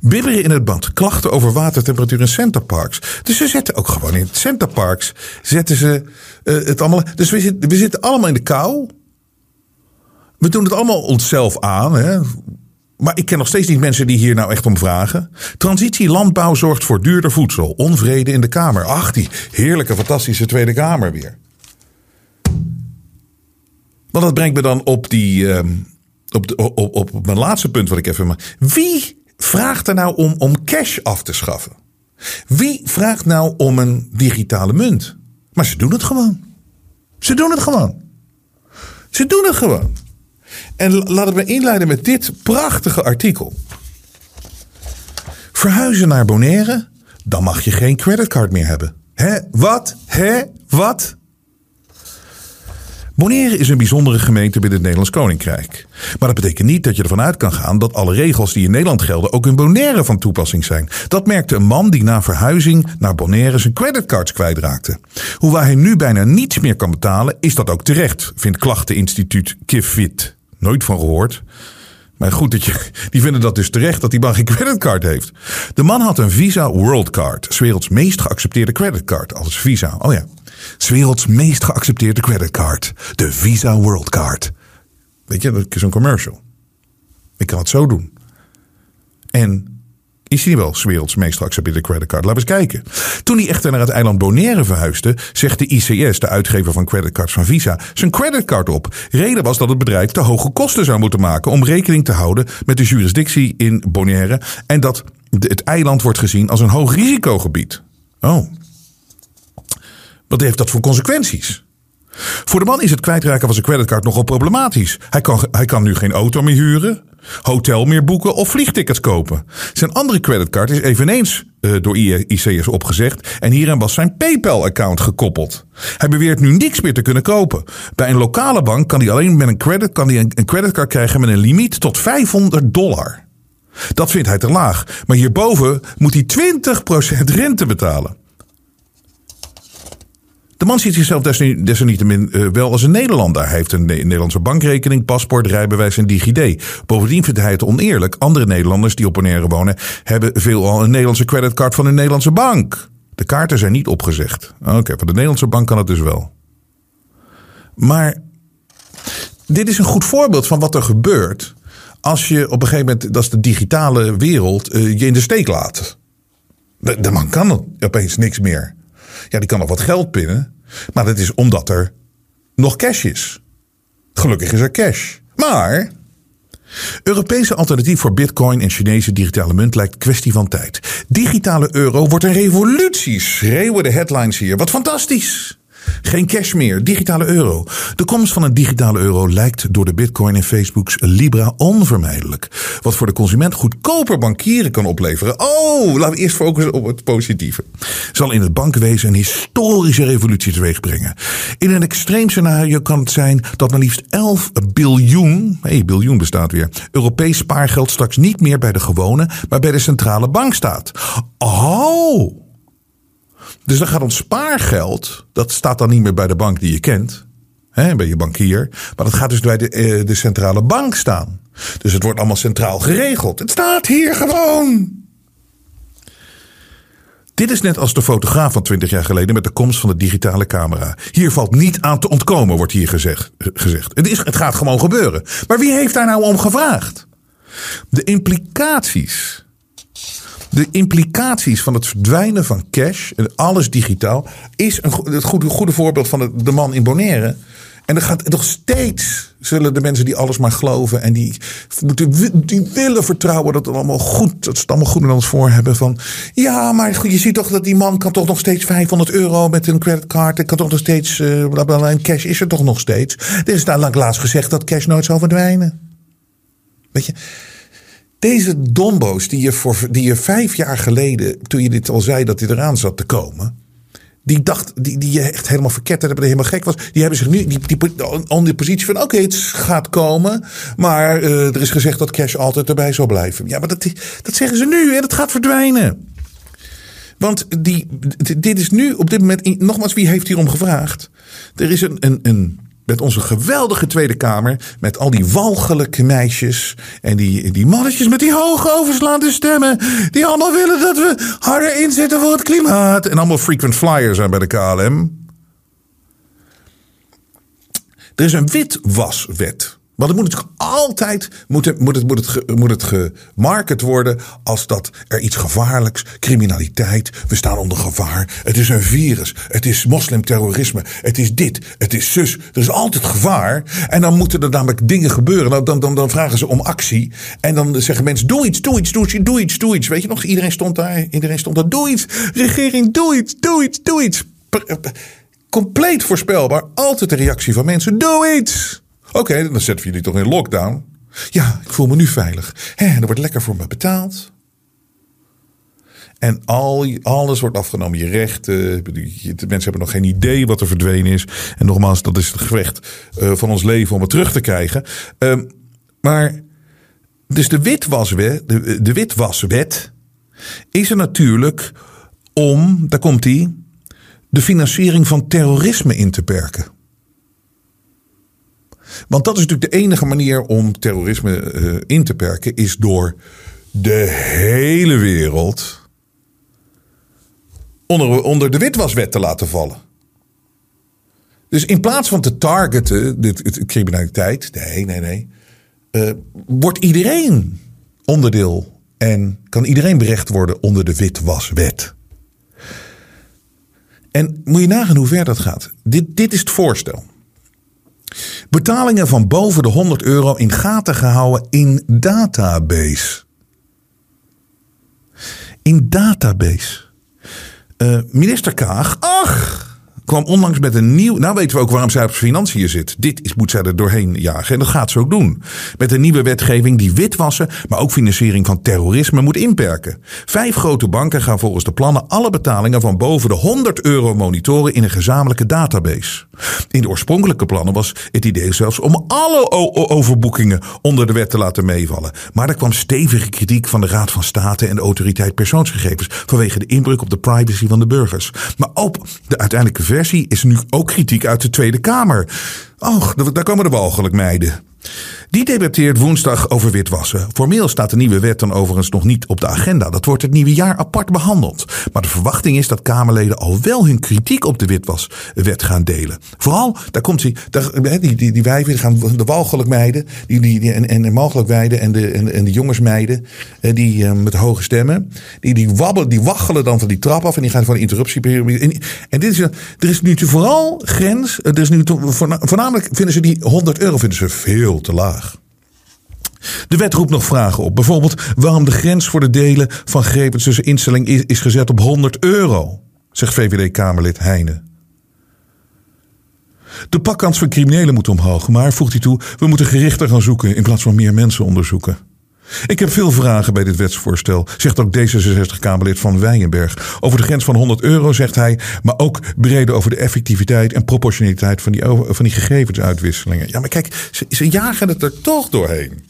Bibberen in het bad. Klachten over watertemperatuur in centerparks. Dus ze zetten ook gewoon in centerparks. Zetten ze uh, het allemaal. Dus we zitten, we zitten allemaal in de kou. We doen het allemaal onszelf aan. Hè? Maar ik ken nog steeds niet mensen die hier nou echt om vragen. Transitie landbouw zorgt voor duurder voedsel. Onvrede in de Kamer. Ach, die heerlijke, fantastische Tweede Kamer weer. Want dat brengt me dan op, die, uh, op, op, op, mijn laatste punt wat ik even... Wie vraagt er nou om, om cash af te schaffen? Wie vraagt nou om een digitale munt? Maar ze doen het gewoon. Ze doen het gewoon. Ze doen het gewoon. En laat me inleiden met dit prachtige artikel. Verhuizen naar Bonaire, dan mag je geen creditcard meer hebben. Hè? Wat? Hè? Wat? Bonaire is een bijzondere gemeente binnen het Nederlands Koninkrijk. Maar dat betekent niet dat je ervan uit kan gaan dat alle regels die in Nederland gelden ook in Bonaire van toepassing zijn. Dat merkte een man die na verhuizing naar Bonaire zijn creditcards kwijtraakte. Hoewel hij nu bijna niets meer kan betalen, is dat ook terecht, vindt klachteninstituut Kifit. Nooit van gehoord. Maar goed, dat je, die vinden dat dus terecht dat die man geen creditcard heeft. De man had een Visa Worldcard, 's werelds meest geaccepteerde creditcard als Visa. Oh ja, werelds meest geaccepteerde creditcard. De Visa Worldcard. Weet je, dat is een commercial. Ik kan het zo doen. En is hij wel werelds meest geaccepteerde creditcard? Laten we eens kijken. Toen hij echter naar het eiland Bonaire verhuisde, zegt de ICS, de uitgever van creditcards van Visa, zijn creditcard op. Reden was dat het bedrijf te hoge kosten zou moeten maken om rekening te houden met de jurisdictie in Bonaire en dat het eiland wordt gezien als een hoog risicogebied. Oh. Wat heeft dat voor consequenties? Voor de man is het kwijtraken van zijn creditcard nogal problematisch. Hij kan, hij kan nu geen auto meer huren, hotel meer boeken of vliegtickets kopen. Zijn andere creditcard is eveneens uh, door ICS opgezegd en hieraan was zijn PayPal-account gekoppeld. Hij beweert nu niks meer te kunnen kopen. Bij een lokale bank kan hij alleen met een, credit, kan hij een creditcard krijgen met een limiet tot 500 dollar. Dat vindt hij te laag. Maar hierboven moet hij 20% rente betalen. De man ziet zichzelf desalniettemin uh, wel als een Nederlander. Hij heeft een Nederlandse bankrekening, paspoort, rijbewijs en DigiD. Bovendien vindt hij het oneerlijk. Andere Nederlanders die op Bonaire wonen hebben veelal een Nederlandse creditcard van een Nederlandse bank. De kaarten zijn niet opgezegd. Oké, van de Nederlandse bank kan het dus wel. Maar dit is een goed voorbeeld van wat er gebeurt als je op een gegeven moment, dat is de digitale wereld, uh, je in de steek laat. De, de man kan opeens niks meer. Ja, die kan nog wat geld pinnen. Maar dat is omdat er nog cash is. Gelukkig is er cash. Maar. Europese alternatief voor bitcoin en Chinese digitale munt lijkt kwestie van tijd. Digitale euro wordt een revolutie, schreeuwen de headlines hier. Wat fantastisch! Geen cash meer, digitale euro. De komst van een digitale euro lijkt door de Bitcoin en Facebook's Libra onvermijdelijk. Wat voor de consument goedkoper bankieren kan opleveren. Oh, laten we eerst focussen op het positieve. Zal in het bankenwezen een historische revolutie teweeg brengen. In een extreem scenario kan het zijn dat maar liefst 11 biljoen, hé, hey, biljoen bestaat weer, Europees spaargeld straks niet meer bij de gewone, maar bij de centrale bank staat. Oh! Dus dan gaat ons spaargeld, dat staat dan niet meer bij de bank die je kent, hè, bij je bankier, maar dat gaat dus bij de, eh, de centrale bank staan. Dus het wordt allemaal centraal geregeld. Het staat hier gewoon. Dit is net als de fotograaf van 20 jaar geleden met de komst van de digitale camera. Hier valt niet aan te ontkomen, wordt hier gezegd. gezegd. Het, is, het gaat gewoon gebeuren. Maar wie heeft daar nou om gevraagd? De implicaties de implicaties van het verdwijnen van cash en alles digitaal is een, het goede, goede voorbeeld van de, man in Bonaire. En er gaat nog steeds zullen de mensen die alles maar geloven en die, moeten, die willen vertrouwen dat het allemaal goed, dat ze het allemaal goed in ons voor hebben. Van ja, maar je ziet toch dat die man kan toch nog steeds 500 euro met een creditcard. En kan toch nog steeds, uh, en cash is er toch nog steeds. Er is daar laatst gezegd dat cash nooit zal verdwijnen. Weet je, deze dombo's die je, die je vijf jaar geleden, toen je dit al zei dat dit eraan zat te komen. Die dacht, die, die je echt helemaal verkeerd hebben, helemaal gek was. Die hebben zich nu die, die, on de positie van: oké, het gaat komen. Maar uh, er is gezegd dat cash altijd erbij zal blijven. Ja, maar dat, dat zeggen ze nu en dat gaat verdwijnen. Want die, dit is nu op dit moment. Nogmaals, wie heeft hierom gevraagd? Er is een, een, een met onze geweldige Tweede Kamer. Met al die walgelijke meisjes. En die, die mannetjes met die hoge overslaande stemmen. Die allemaal willen dat we harder inzetten voor het klimaat. En allemaal frequent flyers zijn bij de KLM. Er is een witwaswet. Want het moet natuurlijk altijd moet het, moet het, moet het, moet het gemarket worden als dat er iets gevaarlijks, criminaliteit, we staan onder gevaar. Het is een virus, het is moslimterrorisme, het is dit, het is zus. Er is altijd gevaar. En dan moeten er namelijk dingen gebeuren. Dan, dan, dan vragen ze om actie. En dan zeggen mensen: doe iets, doe iets, doe iets, doe iets, doe iets. Weet je nog, iedereen stond daar, iedereen stond daar. Doe iets, regering, doe iets, doe iets, doe iets. Compleet voorspelbaar, altijd de reactie van mensen: doe iets. Oké, dan zetten we jullie toch in lockdown. Ja, ik voel me nu veilig. Hè, er wordt lekker voor me betaald. En al, alles wordt afgenomen. Je rechten. De mensen hebben nog geen idee wat er verdwenen is. En nogmaals, dat is het gevecht uh, van ons leven om het terug te krijgen. Uh, maar, dus de witwaswet, de, de witwaswet is er natuurlijk om, daar komt die, de financiering van terrorisme in te perken. Want dat is natuurlijk de enige manier om terrorisme uh, in te perken, is door de hele wereld onder, onder de witwaswet te laten vallen. Dus in plaats van te targeten, de criminaliteit, nee, nee, nee, uh, wordt iedereen onderdeel en kan iedereen berecht worden onder de witwaswet. En moet je nagaan hoe ver dat gaat. Dit, dit is het voorstel. Betalingen van boven de 100 euro in gaten gehouden in database. In database. Uh, minister Kaag, ach, kwam onlangs met een nieuw. Nou weten we ook waarom zij op financiën zit. Dit is, moet zij er doorheen jagen. En dat gaat ze ook doen. Met een nieuwe wetgeving die witwassen, maar ook financiering van terrorisme moet inperken. Vijf grote banken gaan volgens de plannen alle betalingen van boven de 100 euro monitoren in een gezamenlijke database. In de oorspronkelijke plannen was het idee zelfs om alle overboekingen onder de wet te laten meevallen. Maar er kwam stevige kritiek van de Raad van State en de autoriteit persoonsgegevens vanwege de inbreuk op de privacy van de burgers. Maar op de uiteindelijke is nu ook kritiek uit de Tweede Kamer. Och, daar komen de walgelijk meiden. Die debatteert woensdag over witwassen. Formeel staat de nieuwe wet dan overigens nog niet op de agenda. Dat wordt het nieuwe jaar apart behandeld. Maar de verwachting is dat Kamerleden al wel hun kritiek op de witwaswet gaan delen. Vooral, daar komt die, die, die, wijven, gaan de walgelijk meiden, die, die, en, en mogelijk meiden en de, en, en de jongensmeiden, eh, die uh, met hoge stemmen, die, die wabbelen, die waggelen dan van die trap af en die gaan van de interruptieperiode. En, en dit is, er is nu vooral grens, er is nu voornamelijk vinden ze die 100 euro vinden ze veel te laag. De wet roept nog vragen op. Bijvoorbeeld waarom de grens voor de delen van gegevens tussen instellingen is, gezet op 100 euro, zegt VVD-Kamerlid Heijnen. De pakkans van criminelen moet omhoog, maar voegt hij toe, we moeten gerichter gaan zoeken in plaats van meer mensen onderzoeken. Ik heb veel vragen bij dit wetsvoorstel, zegt ook D66-Kamerlid van Wijenberg. Over de grens van 100 euro zegt hij, maar ook breder over de effectiviteit en proportionaliteit van die, van die gegevensuitwisselingen. Ja, maar kijk, ze jagen het er toch doorheen.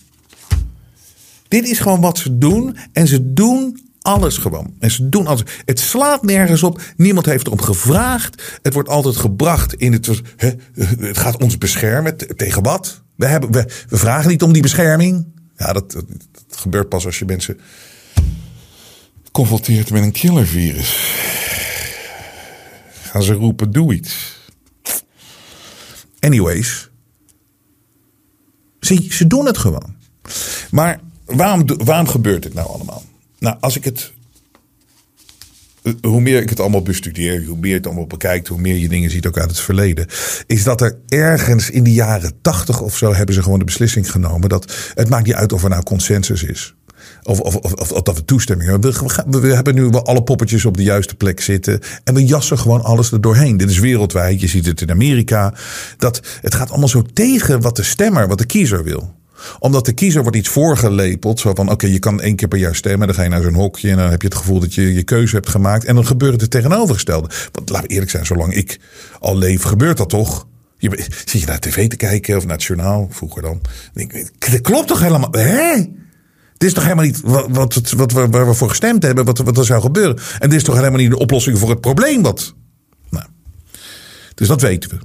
Dit is gewoon wat ze doen. En ze doen alles gewoon. En ze doen alles. Het slaat nergens op. Niemand heeft erom gevraagd. Het wordt altijd gebracht in het. het gaat ons beschermen. Tegen wat? We, hebben, we, we vragen niet om die bescherming. Ja, dat, gebeurt pas als je mensen confronteert met een killervirus. Gaan ze roepen: doe iets. Anyways. Ze, ze doen het gewoon. Maar waarom, gebeurt dit nou allemaal? Nou, als ik het. Eh, hoe meer ik het allemaal bestudeer, hoe meer het allemaal bekijkt, hoe meer je dingen ziet ook uit het verleden. Is dat er ergens in de jaren tachtig of zo hebben ze gewoon de beslissing genomen dat het maakt niet uit of er nou consensus is. Of, of, of, of, dat we toestemming hebben. We, we, hebben nu wel alle poppetjes op de juiste plek zitten. En we jassen gewoon alles er doorheen. Dit is wereldwijd. Je ziet het in Amerika. Dat, het gaat allemaal zo tegen wat de stemmer, wat de kiezer wil omdat de kiezer wordt iets voorgelepeld. Zo van, oké, je kan één keer per jaar stemmen. Dan ga je naar zo'n hokje en dan heb je het gevoel dat je je keuze hebt gemaakt. En dan gebeurt het tegenovergestelde. Want laten we eerlijk zijn, zolang ik al leef, gebeurt dat toch? Je, zit je naar tv te kijken of naar het journaal, vroeger dan. Dat klopt toch helemaal? Hè? Dit is toch helemaal niet wat, wat, we, waar we voor gestemd hebben, wat, wat er zou gebeuren. En dit is toch helemaal niet de oplossing voor het probleem wat. Nou, dus dat weten we.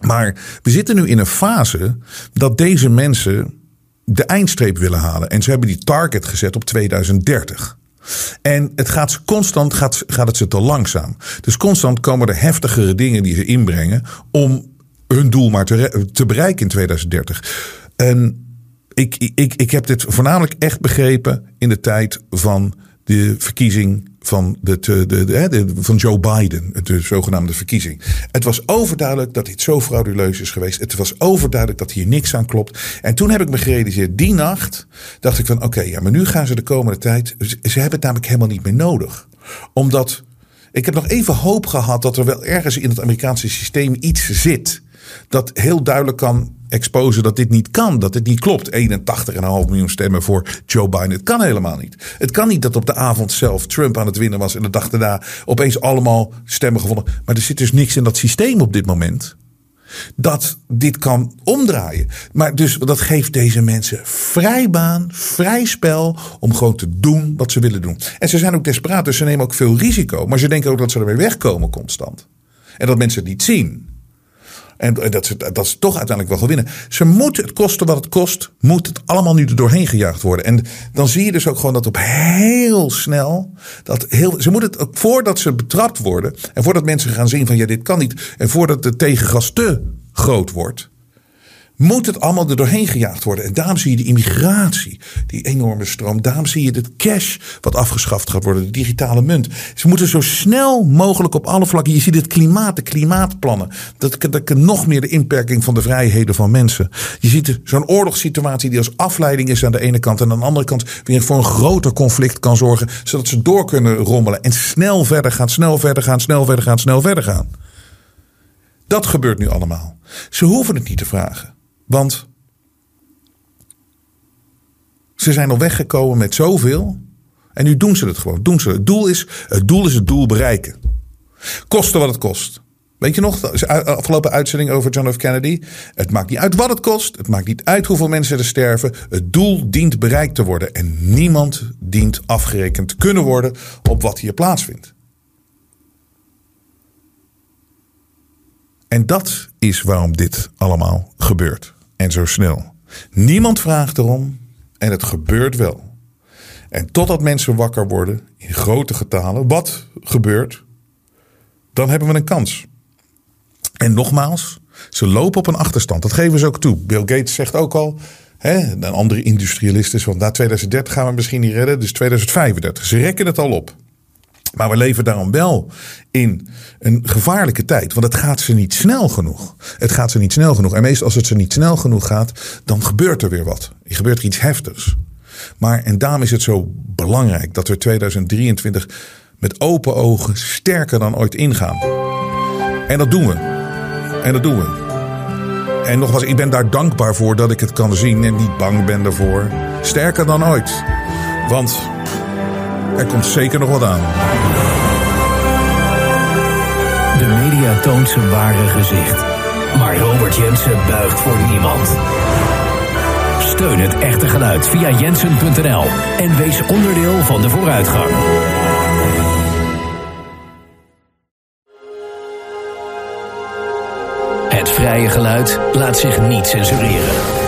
Maar we zitten nu in een fase dat deze mensen de eindstreep willen halen. En ze hebben die target gezet op 2030. En het gaat constant gaat, gaat het ze te langzaam. Dus constant komen er heftigere dingen die ze inbrengen om hun doel maar te, bereiken in 2030. En ik, ik, ik heb dit voornamelijk echt begrepen in de tijd van de verkiezing van, de, de, van Joe Biden, de zogenaamde verkiezing. Het was overduidelijk dat dit zo frauduleus is geweest. Het was overduidelijk dat hier niks aan klopt. En toen heb ik me gerealiseerd, die nacht dacht ik van oké, ja, maar nu gaan ze de komende tijd. Ze hebben het namelijk helemaal niet meer nodig. Omdat ik heb nog even hoop gehad dat er wel ergens in het Amerikaanse systeem iets zit dat heel duidelijk kan exposen dat dit niet kan, dat dit niet klopt. 81,5 miljoen stemmen voor Joe Biden. Het kan helemaal niet. Het kan niet dat op de avond zelf Trump aan het winnen was en de dag daarna opeens allemaal stemmen gevonden. Maar er zit dus niks in dat systeem op dit moment dat dit kan omdraaien. Maar dus dat geeft deze mensen vrij baan, vrij spel om gewoon te doen wat ze willen doen. En ze zijn ook desperaat, dus ze nemen ook veel risico. Maar ze denken ook dat ze ermee wegkomen constant. En dat mensen het niet zien. En dat ze, dat ze toch uiteindelijk wel gaan winnen. Ze moeten het kosten wat het kost, moet het allemaal nu er doorheen gejaagd worden. En dan zie je dus ook gewoon dat op heel snel, dat heel, ze moeten het voordat ze betrapt worden. En voordat mensen gaan zien van ja, dit kan niet. En voordat de tegengas te groot wordt moet het allemaal er doorheen gejaagd worden. En daarom zie je de immigratie, die enorme stroom. Daarom zie je het cash wat afgeschaft gaat worden, de digitale munt. Ze moeten zo snel mogelijk op alle vlakken. Je ziet het klimaat, de klimaatplannen. Dat, dat nog meer de inperking van de vrijheden van mensen. Je ziet zo'n oorlogssituatie die als afleiding is aan de ene kant. En aan de andere kant weer voor een groter conflict kan zorgen. Zodat ze door kunnen rommelen. En snel verder gaan, snel verder gaan, snel verder gaan, snel verder gaan. Dat gebeurt nu allemaal. Ze hoeven het niet te vragen. Want ze zijn al weggekomen met zoveel. En nu doen ze het gewoon. Doen ze het. doel is het doel is het doel bereiken. Kosten wat het kost. Weet je nog, de afgelopen uitzending over John F. Kennedy? Het maakt niet uit wat het kost. Het maakt niet uit hoeveel mensen er sterven. Het doel dient bereikt te worden. En niemand dient afgerekend te kunnen worden op wat hier plaatsvindt. En dat is waarom dit allemaal gebeurt en zo snel. Niemand vraagt erom en het gebeurt wel. En totdat mensen wakker worden in grote getalen, wat gebeurt, dan hebben we een kans. En nogmaals, ze lopen op een achterstand. Dat geven ze ook toe. Bill Gates zegt ook al, hè, een andere industrialist is, want na 2030 gaan we misschien niet redden, dus 2035. Ze rekken het al op. Maar we leven daarom wel in een gevaarlijke tijd. Want het gaat ze niet snel genoeg. Het gaat ze niet snel genoeg. En meestal als het ze niet snel genoeg gaat, dan gebeurt er weer wat. Er gebeurt er iets heftigs. Maar en daarom is het zo belangrijk dat we 2023 met open ogen sterker dan ooit ingaan. En dat doen we. En dat doen we. En nogmaals, ik ben daar dankbaar voor dat ik het kan zien en niet bang ben daarvoor. Sterker dan ooit. Want er komt zeker nog wat aan. De media toont zijn ware gezicht. Maar Robert Jensen buigt voor niemand. Steun het echte geluid via jensen.nl en wees onderdeel van de vooruitgang. Het vrije geluid laat zich niet censureren.